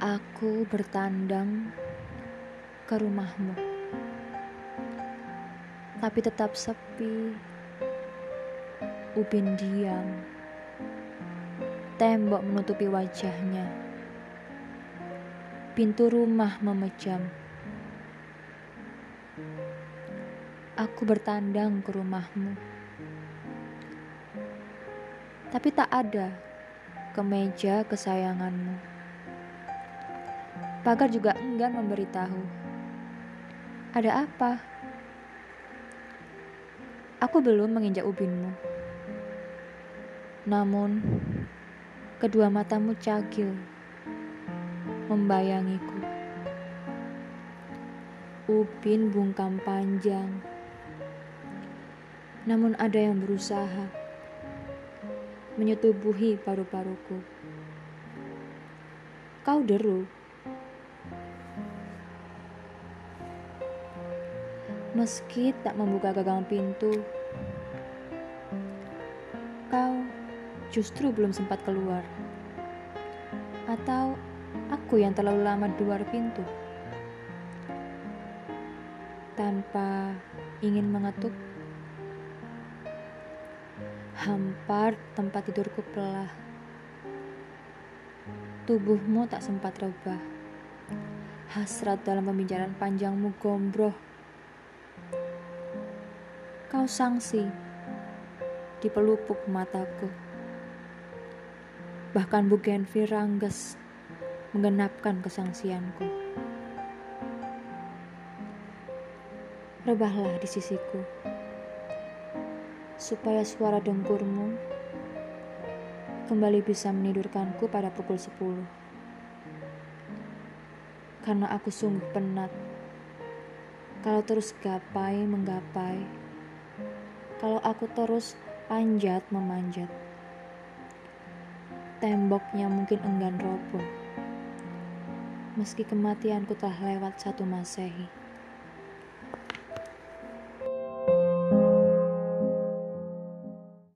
Aku bertandang ke rumahmu, tapi tetap sepi. Upin diam, tembok menutupi wajahnya, pintu rumah memejam. Aku bertandang ke rumahmu, tapi tak ada kemeja kesayanganmu. Pagar juga enggan memberitahu. Ada apa? Aku belum menginjak ubinmu. Namun, kedua matamu cagil, membayangiku. Upin bungkam panjang, namun ada yang berusaha menyetubuhi paru-paruku. Kau deru. Meski tak membuka gagang pintu, kau justru belum sempat keluar. Atau aku yang terlalu lama di luar pintu. Tanpa ingin mengetuk, hampar tempat tidurku pelah. Tubuhmu tak sempat rebah. Hasrat dalam pembicaraan panjangmu gombroh Kau sangsi di pelupuk mataku. Bahkan bukan Virangges menggenapkan kesangsianku. Rebahlah di sisiku, supaya suara dengkurmu kembali bisa menidurkanku pada pukul 10. Karena aku sungguh penat kalau terus gapai menggapai kalau aku terus panjat memanjat. Temboknya mungkin enggan roboh. Meski kematianku telah lewat satu masehi.